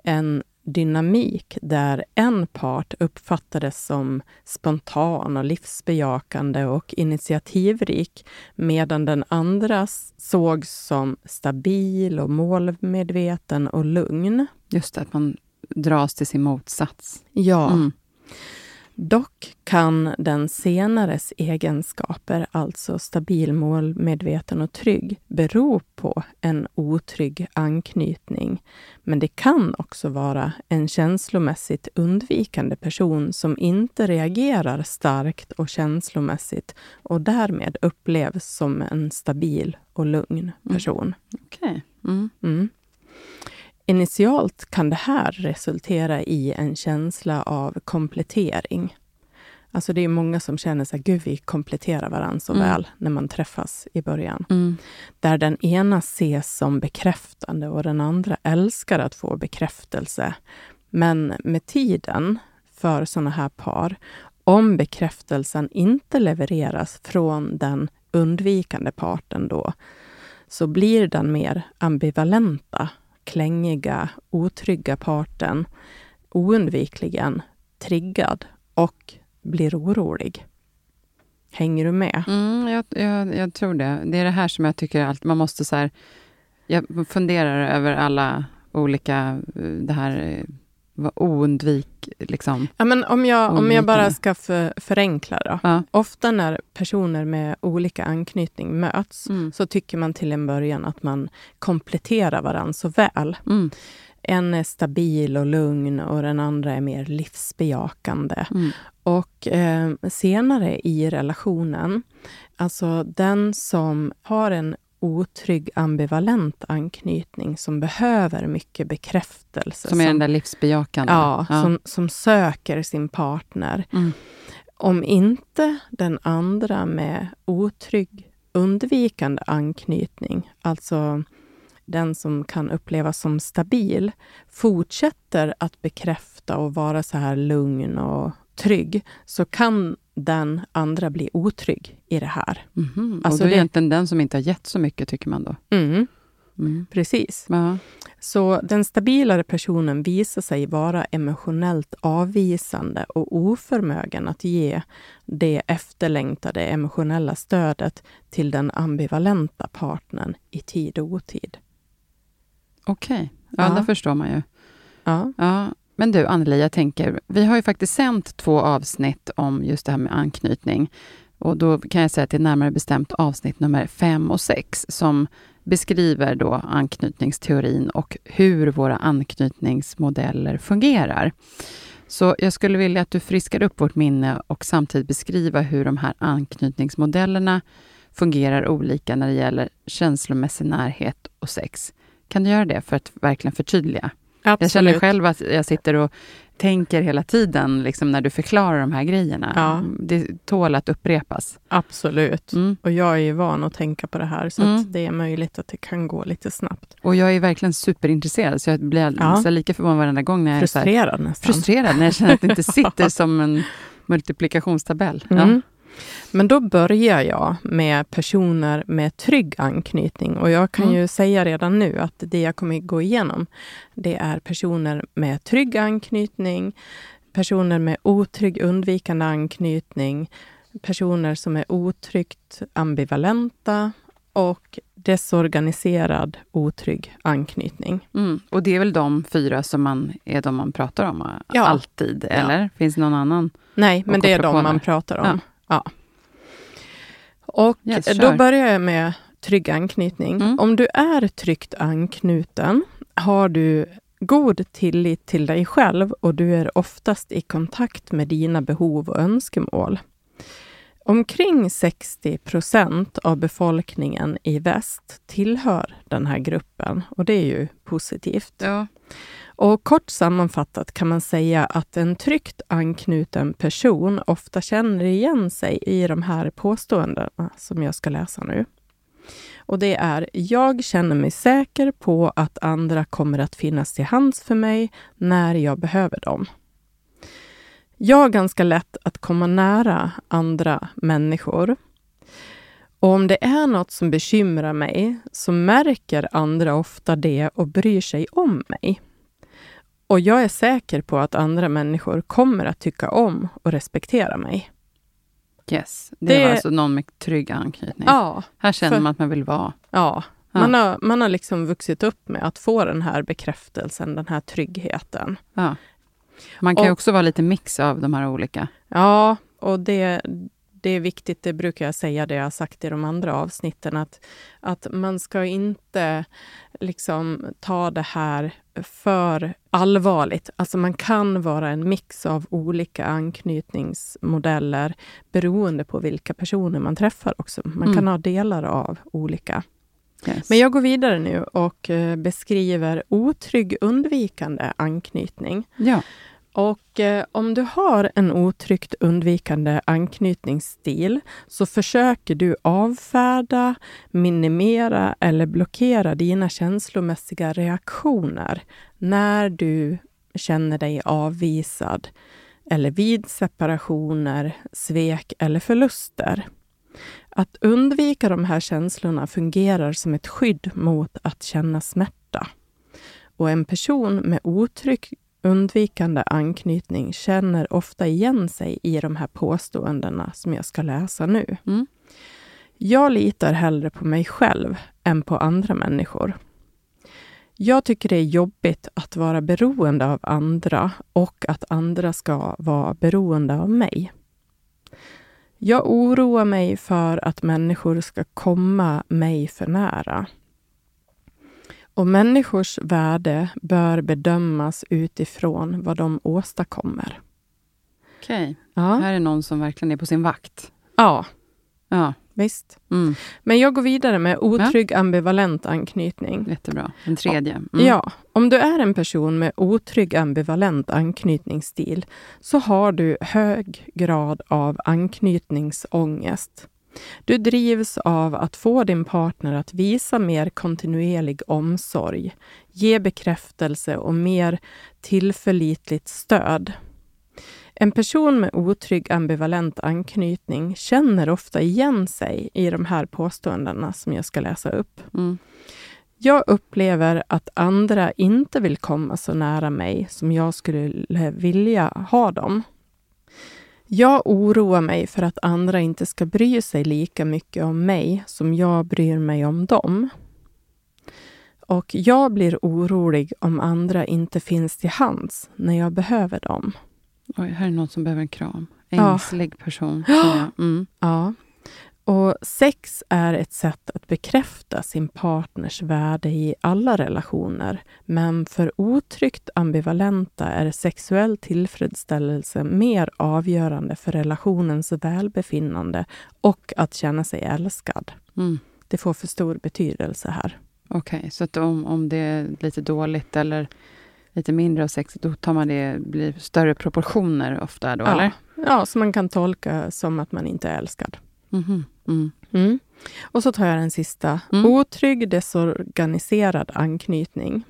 en dynamik där en part uppfattades som spontan och livsbejakande och initiativrik medan den andra sågs som stabil och målmedveten och lugn. Just det, att man dras till sin motsats. Ja. Mm. Dock kan den senares egenskaper, alltså stabil, målmedveten och trygg, bero på en otrygg anknytning. Men det kan också vara en känslomässigt undvikande person som inte reagerar starkt och känslomässigt och därmed upplevs som en stabil och lugn person. Okej. Okay. Mm. Mm. Initialt kan det här resultera i en känsla av komplettering. Alltså det är många som känner sig, gud vi kompletterar varandra så Mm. väl när man träffas i början. Mm. Där den ena ses som bekräftande och den andra älskar att få bekräftelse. Men med tiden, för sådana här par, om bekräftelsen inte levereras från den undvikande parten då, så blir den mer ambivalenta, klängiga, otrygga parten oundvikligen triggad och blir orolig. Hänger du med? Mm, jag, jag, jag, tror det. Det är det här som jag tycker att man måste så här, Jag funderar över alla olika, det här oundvik... Liksom, ja, men om, jag, om jag bara ska för, förenkla då. Ja. Ofta när personer med olika anknytning möts mm. så tycker man till en början att man kompletterar varandra så väl. Mm. En är stabil och lugn och den andra är mer livsbejakande. Mm. Och eh, senare i relationen, alltså den som har en otrygg ambivalent anknytning som behöver mycket bekräftelse. Som är den där livsbejakande? Ja, ja. Som, som söker sin partner. Mm. Om inte den andra med otrygg undvikande anknytning, alltså den som kan upplevas som stabil, fortsätter att bekräfta och vara så här lugn och trygg, så kan den andra blir otrygg i det här. Mm-hmm. Alltså och då är det egentligen den som inte har gett så mycket, tycker man då? Mm. Mm. Precis. Ja. Så den stabilare personen visar sig vara emotionellt avvisande och oförmögen att ge det efterlängtade emotionella stödet till den ambivalenta partnern i tid och otid. Okej, okay. ja, ja, det förstår man ju. Ja. ja. Men du, Anneli, jag tänker, vi har ju faktiskt sänt två avsnitt om just det här med anknytning. Och då kan jag säga att det är närmare bestämt avsnitt nummer fem och sex som beskriver då anknytningsteorin och hur våra anknytningsmodeller fungerar. Så jag skulle vilja att du friskar upp vårt minne och samtidigt beskriva hur de här anknytningsmodellerna fungerar olika när det gäller känslomässig närhet och sex. Kan du göra det för att verkligen förtydliga? Absolut. Jag känner själv att jag sitter och tänker hela tiden liksom, när du förklarar de här grejerna. Ja. Det tål att upprepas. Absolut. Mm. Och jag är ju van att tänka på det här, så mm. det är möjligt att det kan gå lite snabbt. Och jag är verkligen superintresserad, så jag blir ja. lika förvånad varenda gång när jag frustrerad är nästan. frustrerad, när jag känner att det inte sitter som en multiplikationstabell. Mm. Ja. Men då börjar jag med personer med trygg anknytning. Och jag kan mm. ju säga redan nu att det jag kommer gå igenom, det är personer med trygg anknytning, personer med otrygg undvikande anknytning, personer som är otryggt ambivalenta och desorganiserad otrygg anknytning. Mm. Och det är väl de fyra som man, är de man pratar om ja. alltid, eller? Ja. Finns det någon annan? Nej, men det är de man pratar om. Ja. Ja. Och yes, då börjar jag med trygg anknytning. Mm. Om du är tryggt anknuten har du god tillit till dig själv och du är oftast i kontakt med dina behov och önskemål. Omkring 60 procent av befolkningen i väst tillhör den här gruppen och det är ju positivt. Ja. Och kort sammanfattat kan man säga att en tryggt anknuten person ofta känner igen sig i de här påståendena som jag ska läsa nu. Och det är, jag känner mig säker på att andra kommer att finnas till hands för mig när jag behöver dem. Jag har ganska lätt att komma nära andra människor. Och om det är något som bekymrar mig så märker andra ofta det och bryr sig om mig. Och jag är säker på att andra människor kommer att tycka om och respektera mig. Yes, det, det var alltså någon med trygg anknytning. Ja, Här känner för, man att man vill vara. Ja, ja, Man, har, man har liksom vuxit upp med att få den här bekräftelsen, den här tryggheten. Ja. Man kan och, ju också vara lite mix av de här olika. Ja, och det, det är viktigt, det brukar jag säga, det jag har sagt i de andra avsnitten, att, att man ska inte liksom ta det här för allvarligt. Alltså man kan vara en mix av olika anknytningsmodeller beroende på vilka personer man träffar också. Man mm. kan ha delar av olika. Yes. Men jag går vidare nu och eh, beskriver otrygg undvikande anknytning. Ja. Och eh, om du har en otryggt undvikande anknytningsstil så försöker du avfärda, minimera eller blockera dina känslomässiga reaktioner när du känner dig avvisad eller vid separationer, svek eller förluster. Att undvika de här känslorna fungerar som ett skydd mot att känna smärta. Och en person med otrygg undvikande anknytning känner ofta igen sig i de här påståendena som jag ska läsa nu. Mm. Jag litar hellre på mig själv än på andra människor. Jag tycker det är jobbigt att vara beroende av andra och att andra ska vara beroende av mig. Jag oroar mig för att människor ska komma mig för nära. Och människors värde bör bedömas utifrån vad de åstadkommer. Okej. Ja, Här är någon som verkligen är på sin vakt. ja Ja, visst. mm. Men jag går vidare med otrygg ambivalent anknytning. jättebra. Den tredje. Mm. Ja, om du är en person med otrygg ambivalent anknytningsstil så har du hög grad av anknytningsångest. Du drivs av att få din partner att visa mer kontinuerlig omsorg, ge bekräftelse och mer tillförlitligt stöd. En person med otrygg ambivalent anknytning känner ofta igen sig i de här påståendena som jag ska läsa upp. Mm. Jag upplever att andra inte vill komma så nära mig som jag skulle vilja ha dem. Jag oroar mig för att andra inte ska bry sig lika mycket om mig som jag bryr mig om dem. Och jag blir orolig om andra inte finns till hands när jag behöver dem. Oj, här är någon som behöver en kram. Ja. Ängslig person. känner jag. Mm. Ja. Och sex är ett sätt att bekräfta sin partners värde i alla relationer. Men för otryggt ambivalenta är sexuell tillfredsställelse mer avgörande för relationens välbefinnande och att känna sig älskad. Mm. Det får för stor betydelse här. Okej, så att om, om det är lite dåligt eller lite mindre av sex, då tar man det, blir större proportioner ofta då, Ja. eller? Ja, så man kan tolka som att man inte är älskad. Mm. Mm. Och så tar jag den sista. Mm. Otrygg desorganiserad anknytning.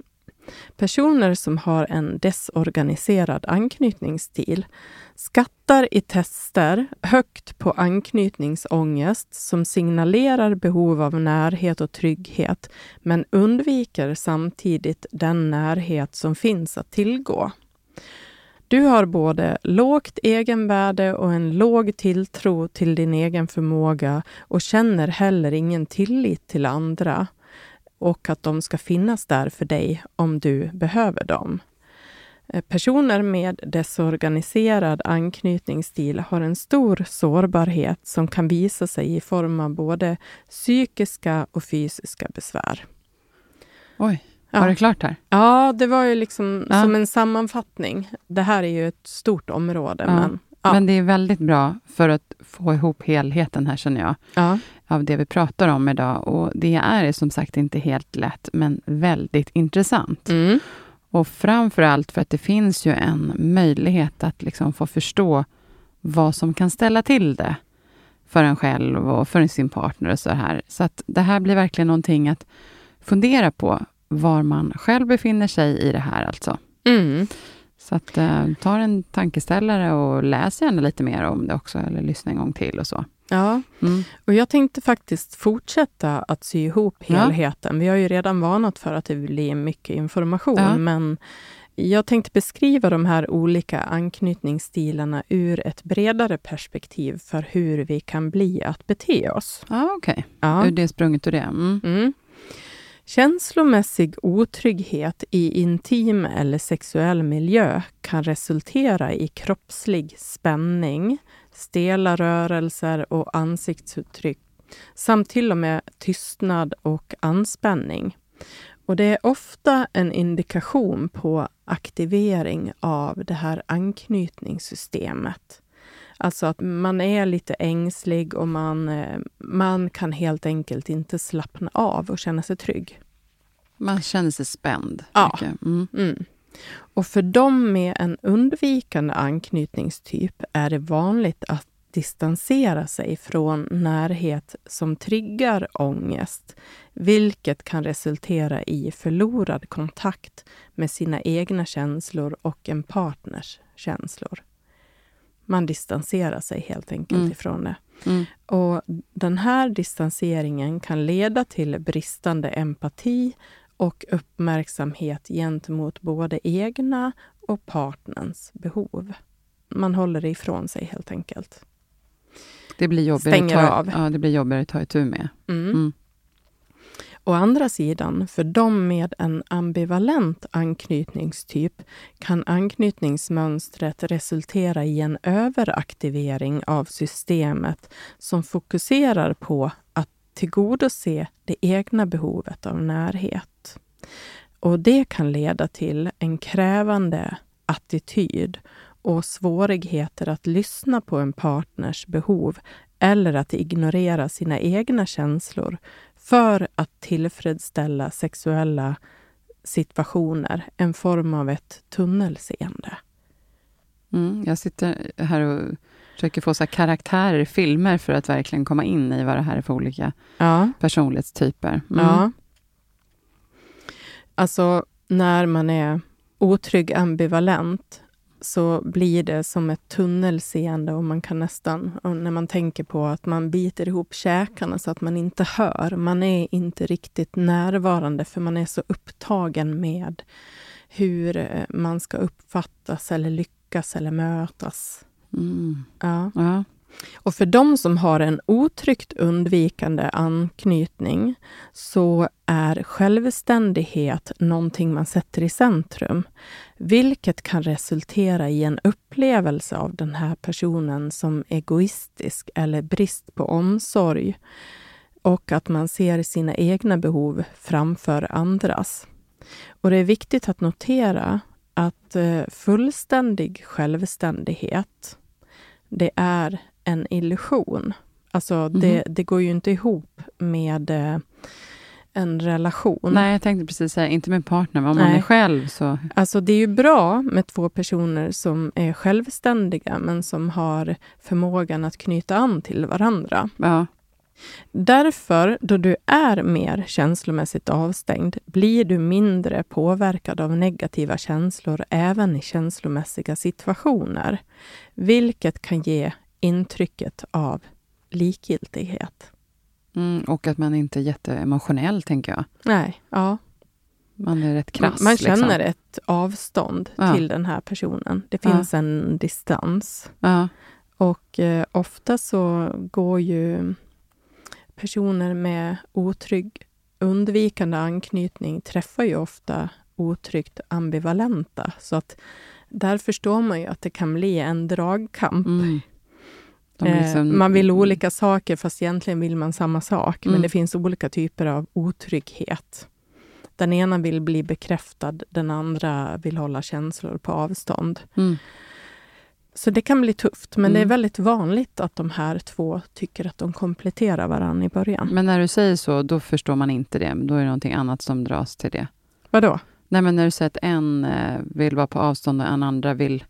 Personer som har en desorganiserad anknytningsstil skattar i tester högt på anknytningsångest som signalerar behov av närhet och trygghet men undviker samtidigt den närhet som finns att tillgå. Du har både lågt egenvärde och en låg tilltro till din egen förmåga och känner heller ingen tillit till andra och att de ska finnas där för dig om du behöver dem. Eh, personer med desorganiserad anknytningsstil har en stor sårbarhet som kan visa sig i form av både psykiska och fysiska besvär. Oj, Ja. var det klart här? Ja, det var ju liksom Ja. som en sammanfattning. Det här är ju ett stort område, Ja. men. Men det är väldigt bra för att få ihop helheten här, känner jag, ja. av det vi pratar om idag. Och det är som sagt inte helt lätt, men väldigt intressant. Mm. Och framför allt för att det finns ju en möjlighet att liksom få förstå vad som kan ställa till det för en själv och för sin partner och så här. Så att det här blir verkligen någonting att fundera på var man själv befinner sig i det här alltså. Mm. Så att eh, ta en tankeställare och läs gärna lite mer om det också, eller lyssna en gång till och så. Ja, Mm. och jag tänkte faktiskt fortsätta att sy ihop Ja. helheten. Vi har ju redan varnat för att det blir mycket information, Ja. men jag tänkte beskriva de här olika anknytningsstilarna ur ett bredare perspektiv för hur vi kan bli att bete oss. Ja, okej. Ja. Ur det sprunget ur det. Mm. Mm. Känslomässig otrygghet i intim eller sexuell miljö kan resultera i kroppslig spänning, stela rörelser och ansiktsuttryck samt till och med tystnad och anspänning. Och det är ofta en indikation på aktivering av det här anknytningssystemet. Alltså att man är lite ängslig och man, eh, man kan helt enkelt inte slappna av och känna sig trygg. Man känner sig spänd. Ja. Mm. Mm. Och för dem med en undvikande anknytningstyp är det vanligt att distansera sig från närhet som triggar ångest, vilket kan resultera i förlorad kontakt med sina egna känslor och en partners känslor. Man distanserar sig helt enkelt Mm. ifrån det. Mm. Och Den här distanseringen kan leda till bristande empati och uppmärksamhet gentemot både egna och partnerns behov. Man håller det ifrån sig helt enkelt. Det blir jobbigare, Stänger ta, av. Ja, det blir jobbigare att ta itu med. Mm. Å andra sidan, för de med en ambivalent anknytningstyp kan anknytningsmönstret resultera i en överaktivering av systemet som fokuserar på att tillgodose det egna behovet av närhet. Och det kan leda till en krävande attityd och svårigheter att lyssna på en partners behov eller att ignorera sina egna känslor för att tillfredsställa sexuella situationer, en form av ett tunnelseende. Mm. Jag sitter här och försöker få så karaktärer i filmer för att verkligen komma in i vad det här är för olika Ja, personlighetstyper. Mm. ja. Alltså, när man är otrygg ambivalent så blir det som ett tunnelseende och man kan nästan, när man tänker på att man biter ihop käkarna så att man inte hör. Man är inte riktigt närvarande för man är så upptagen med hur eh, man ska uppfattas eller lyckas eller mötas. Mm. Ja. Ja. Och för de som har en otryggt undvikande anknytning så är självständighet någonting man sätter i centrum, vilket kan resultera i en upplevelse av den här personen som egoistisk eller brist på omsorg och att man ser sina egna behov framför andras. Och det är viktigt att notera att eh, fullständig självständighet, det är en illusion. Alltså det, det går ju inte ihop med eh, en relation. Nej, jag tänkte precis säga, inte med partner, men om man Nej. är själv så... Alltså det är ju bra med två personer som är självständiga men som har förmågan att knyta an till varandra. Ja. Därför, då du är mer känslomässigt avstängd, blir du mindre påverkad av negativa känslor även i känslomässiga situationer, vilket kan ge intrycket av likgiltighet. Mm, och att man inte är jätteemotionell, tänker jag. Nej, ja. Man är rätt krass. Man känner liksom. ett avstånd Ja. till den här personen. Det Ja. finns en distans. Ja. Och eh, ofta så går ju personer med otrygg undvikande anknytning träffar ju ofta otryggt ambivalenta. Så att där förstår man ju att det kan bli en dragkamp. Mm. Eh, liksom- Man vill olika saker fast egentligen vill man samma sak. Men Mm. det finns olika typer av otrygghet. Den ena vill bli bekräftad, den andra vill hålla känslor på avstånd. Mm. Så det kan bli tufft, men det är Mm. väldigt vanligt att de här två tycker att de kompletterar varandra i början. Men när du säger så, då förstår man inte det. Då är det någonting annat som dras till det. Vadå? Nej, men när du säger att en eh, vill vara på avstånd och en andra vill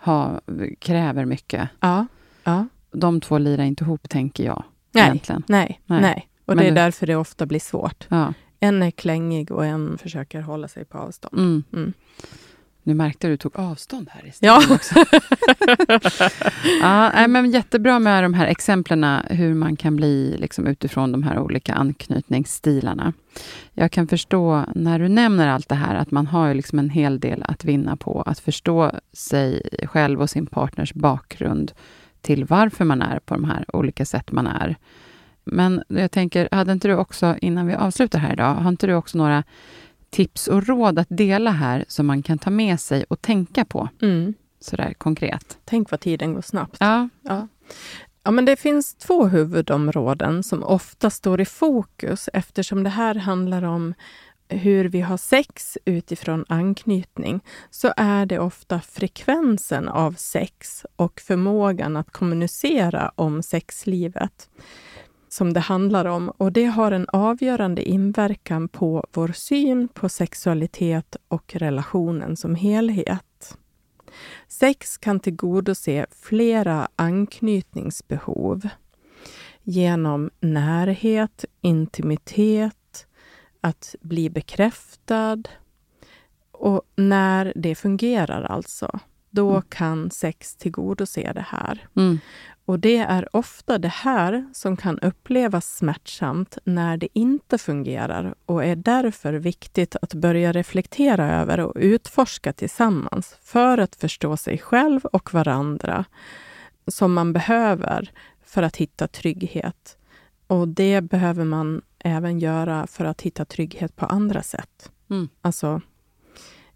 ha, kräver mycket. Ja. ja. De två lirar inte ihop, tänker jag. Nej, Egentligen. nej, Nej. nej. Och Men det är det- därför det ofta blir svårt. Ja. En är klängig och en försöker hålla sig på avstånd. Mm. Mm. Nu märkte du, du tog avstånd här i Ja. också. ja, men jättebra med de här exemplen, hur man kan bli liksom, utifrån de här olika anknytningsstilarna. Jag kan förstå, när du nämner allt det här, att man har liksom en hel del att vinna på att förstå sig själv och sin partners bakgrund till varför man är på de här olika sätt man är. Men jag tänker, hade inte du också, innan vi avslutar här idag, har inte du också några tips och råd att dela här som man kan ta med sig och tänka på Mm. sådär konkret? Tänk vad tiden går snabbt. Ja. Ja. Ja, men det finns två huvudområden som ofta står i fokus eftersom det här handlar om hur vi har sex utifrån anknytning så är det ofta frekvensen av sex och förmågan att kommunicera om sexlivet som det handlar om. Och det har en avgörande inverkan på vår syn på sexualitet och relationen som helhet. Sex kan tillgodose flera anknytningsbehov genom närhet, intimitet, att bli bekräftad och när det fungerar alltså. då Mm. kan sex tillgodose det här. Mm. Och det är ofta det här som kan upplevas smärtsamt när det inte fungerar och är därför viktigt att börja reflektera över och utforska tillsammans för att förstå sig själv och varandra som man behöver för att hitta trygghet. Och det behöver man även göra för att hitta trygghet på andra sätt. Mm. Alltså,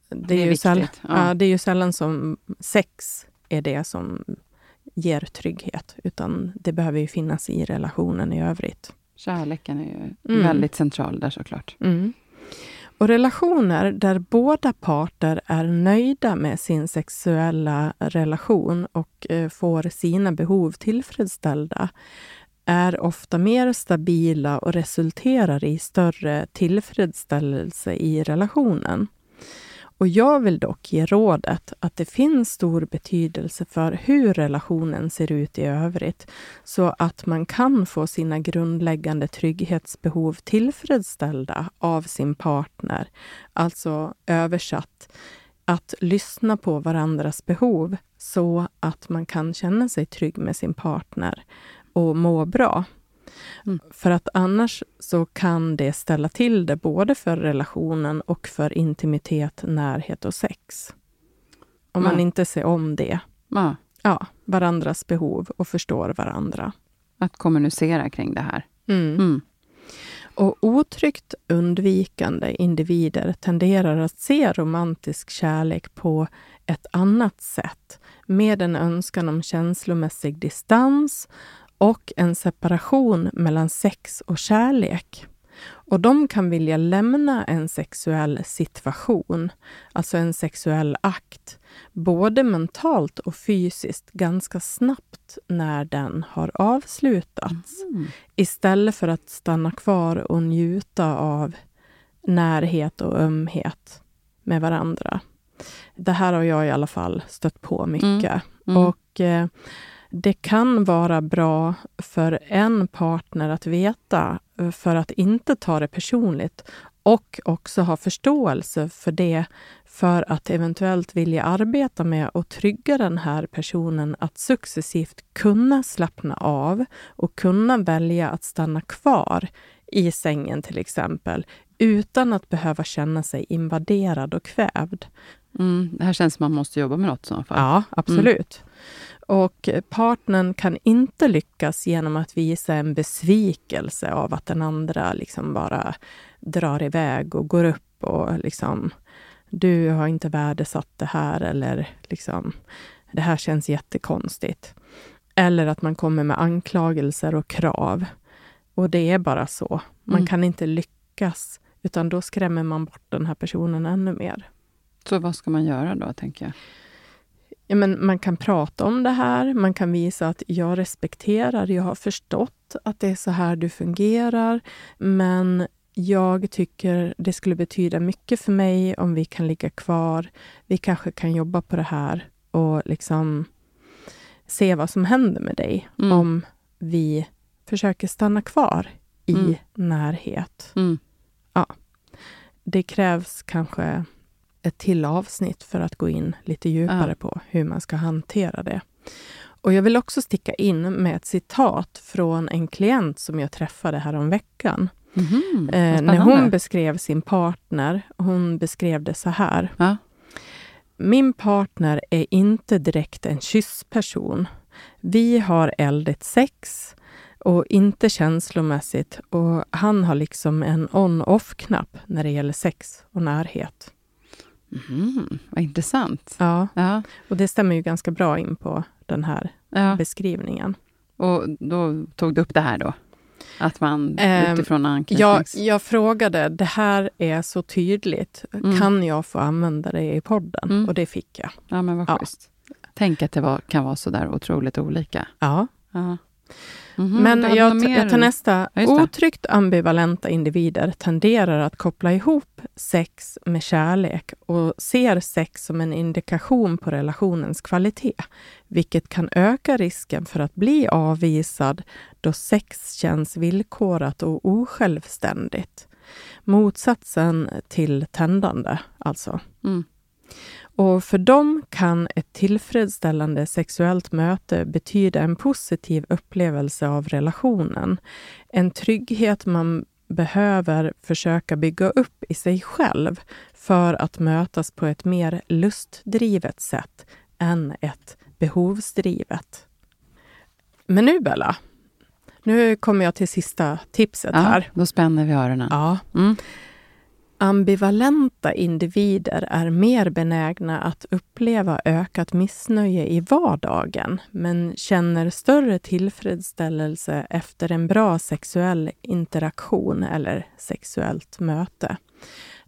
det, Det är är ju viktigt, säll- ja. ja, det är ju sällan som sex är det som ger trygghet, utan det behöver ju finnas i relationen i övrigt. Kärleken är ju Mm. väldigt central där såklart. Mm. Och relationer där båda parter är nöjda med sin sexuella relation och eh, får sina behov tillfredsställda är ofta mer stabila och resulterar i större tillfredsställelse i relationen. Och jag vill dock ge rådet att det finns stor betydelse för hur relationen ser ut i övrigt, så att man kan få sina grundläggande trygghetsbehov tillfredsställda av sin partner. Alltså översatt, att lyssna på varandras behov så att man kan känna sig trygg med sin partner och må bra. Mm. För att annars så kan det ställa till det både för relationen och för intimitet, närhet och sex. Om man Mm. inte ser om det. Ja, Ja, varandras behov och förstår varandra. att kommunicera kring det här. Mm. Mm. Och otryggt undvikande individer tenderar att se romantisk kärlek på ett annat sätt med en önskan om känslomässig distans och en separation mellan sex och kärlek. Och de kan vilja lämna en sexuell situation, alltså en sexuell akt, både mentalt och fysiskt ganska snabbt när den har avslutats Mm. istället för att stanna kvar och njuta av närhet och ömhet med varandra. Det här har jag i alla fall stött på mycket. Mm. Och eh, det kan vara bra för en partner att veta eh, för att inte ta det personligt och också ha förståelse för det för att eventuellt vilja arbeta med att trygga den här personen att successivt kunna slappna av och kunna välja att stanna kvar i sängen till exempel utan att behöva känna sig invaderad och kvävd. Mm. Det här känns som man måste jobba med något i så fall. Ja, absolut. Och partnern kan inte lyckas genom att visa en besvikelse av att den andra liksom bara drar iväg och går upp och liksom du har inte värdesatt det här eller liksom det här känns jättekonstigt. Eller att man kommer med anklagelser och krav. Och det är bara så. Man Mm. kan inte lyckas, utan då skrämmer man bort den här personen ännu mer. Så vad ska man göra då, tänker jag? Ja, men man kan prata om det här, man kan visa att jag respekterar, jag har förstått att det är så här du fungerar, men jag tycker det skulle betyda mycket för mig om vi kan ligga kvar. Vi kanske kan jobba på det här och liksom se vad som händer med dig Mm. om vi försöker stanna kvar i Mm. närhet. Mm. Det krävs kanske ett till avsnitt för att gå in lite djupare Ja. på hur man ska hantera det. Och jag vill också sticka in med ett citat från en klient som jag träffade här om veckan. Mhm, vad Eh, när hon beskrev sin partner, hon beskrev det så här. Ja. Min partner är inte direkt en kyssperson. Vi har eldigt sex och inte känslomässigt och han har liksom en on-off-knapp när det gäller sex och närhet. Mhm, vad intressant. Ja, Ja, och det stämmer ju ganska bra in på den här ja. beskrivningen. Och då tog du upp det här då? Att man Ehm, utifrån Jag, anknytnings... jag frågade, det här är så tydligt, Mm. kan jag få använda det i podden? Mm. Och det fick jag. Ja, men vad Ja. schysst. Tänk att det var, kan vara så där otroligt olika. Ja. Ja. Mhm, Men du hade jag, jag tar nästa. Ja. Otryggt ambivalenta individer tenderar att koppla ihop sex med kärlek och ser sex som en indikation på relationens kvalitet, vilket kan öka risken för att bli avvisad då sex känns villkorat och osjälvständigt. Motsatsen till tändande, alltså. Mm. Och för dem kan ett tillfredsställande sexuellt möte betyda en positiv upplevelse av relationen. En trygghet man behöver försöka bygga upp i sig själv för att mötas på ett mer lustdrivet sätt än ett behovsdrivet. Men nu Bella, nu kommer jag till sista tipset Ja, här. då spänner vi öronen. Ja. Mm. Ambivalenta individer är mer benägna att uppleva ökat missnöje i vardagen men känner större tillfredsställelse efter en bra sexuell interaktion eller sexuellt möte.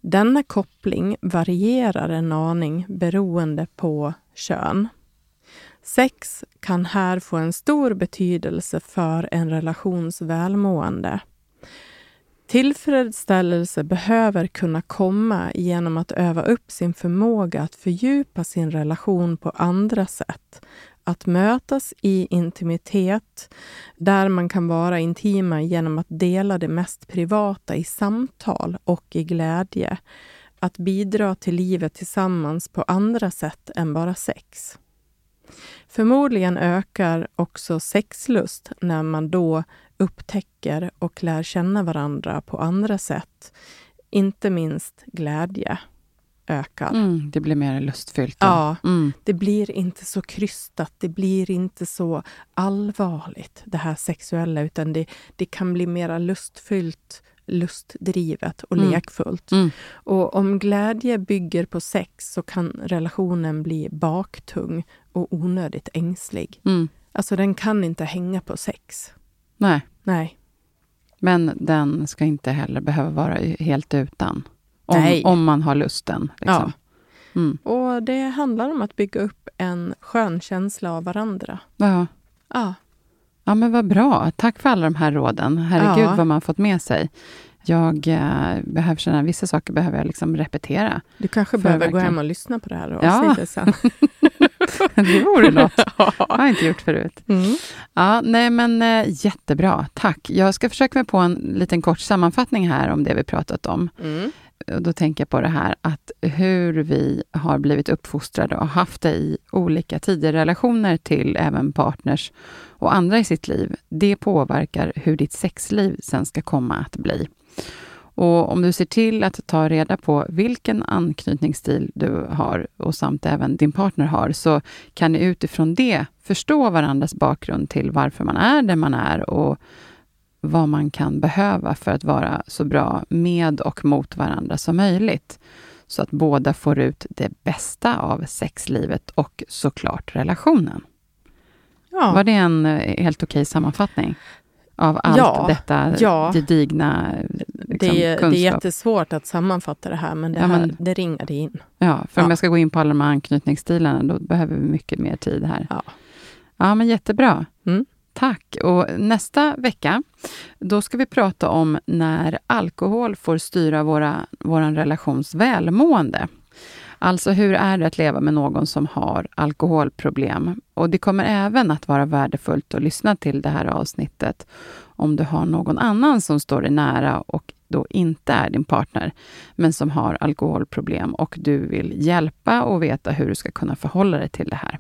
Denna koppling varierar en aning beroende på kön. Sex kan här få en stor betydelse för en relations välmående. Tillfredsställelse behöver kunna komma genom att öva upp sin förmåga att fördjupa sin relation på andra sätt. Att mötas i intimitet, där man kan vara intima genom att dela det mest privata i samtal och i glädje. Att bidra till livet tillsammans på andra sätt än bara sex. Förmodligen ökar också sexlust när man då upptäcker och lär känna varandra på andra sätt. Inte minst glädje ökar. Mm, det blir mer lustfyllt. Ja, Mm. det blir inte så krystat, det blir inte så allvarligt, det här sexuella, utan det, det kan bli mera lustfyllt, lustdrivet och Mm. lekfullt. Mm. Och om glädje bygger på sex så kan relationen bli baktung och onödigt ängslig. Mm. Alltså den kan inte hänga på sex. Nej, Nej. men den ska inte heller behöva vara helt utan. Om, Nej. om man har lusten. Liksom. Mm. Och det handlar om att bygga upp en skön känsla av varandra. Ja. Ja. ja, men vad bra. Tack för alla de här råden. Herregud Ja. vad man fått med sig. Jag eh, behöver känna, vissa saker behöver jag liksom repetera. Du kanske behöver jag gå verkligen? hem och lyssna på det här Ja. avsnittet sen. det vore något. Jag har inte gjort förut. Mm. Ja, nej men eh, jättebra. Tack. Jag ska försöka mig på en liten kort sammanfattning här om det vi pratat om. Mm. Och Då tänker jag på det här att hur vi har blivit uppfostrade och haft det i olika tidigare relationer till även partners och andra i sitt liv. Det påverkar hur ditt sexliv sen ska komma att bli. Och om du ser till att ta reda på vilken anknytningsstil du har och samt även din partner har, så kan ni utifrån det förstå varandras bakgrund till varför man är där man är och vad man kan behöva för att vara så bra med och mot varandra som möjligt. Så att båda får ut det bästa av sexlivet och såklart relationen. Ja. Var det en eh, helt okej sammanfattning? Av allt Ja, detta ja. gedigna liksom, det, är, det är kunskap? jättesvårt att sammanfatta det här, men det, Ja, här, men- det ringade in. Ja, för om Ja. jag ska gå in på alla de här anknytningsstilarna, då behöver vi mycket mer tid här. Ja. Ja, men jättebra. Mm. Tack. Och nästa vecka, då ska vi prata om när alkohol får styra våra, vår relations välmående. Alltså hur är det att leva med någon som har alkoholproblem? Och det kommer även att vara värdefullt att lyssna till det här avsnittet om du har någon annan som står dig nära och då inte är din partner, men som har alkoholproblem och du vill hjälpa och veta hur du ska kunna förhålla dig till det här.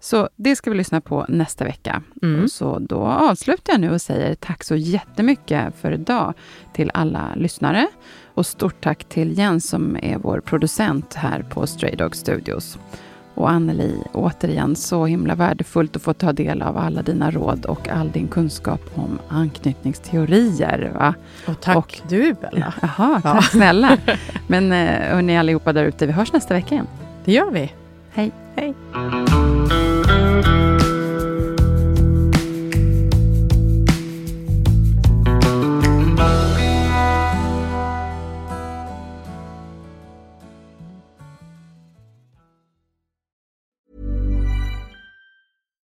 Så det ska vi lyssna på nästa vecka. Mm. Så då avslutar jag nu och säger tack så jättemycket för idag till alla lyssnare. Och stort tack till Jens som är vår producent här på Stray Dog Studios. Och Anneli, återigen så himla värdefullt att få ta del av alla dina råd och all din kunskap om anknytningsteorier. Va? Och tack Och- du, Bella. Jaha, Ja. tack snälla. Men eh, hörni allihopa där ute, vi hörs nästa vecka igen. Det gör vi. Hej. Hej.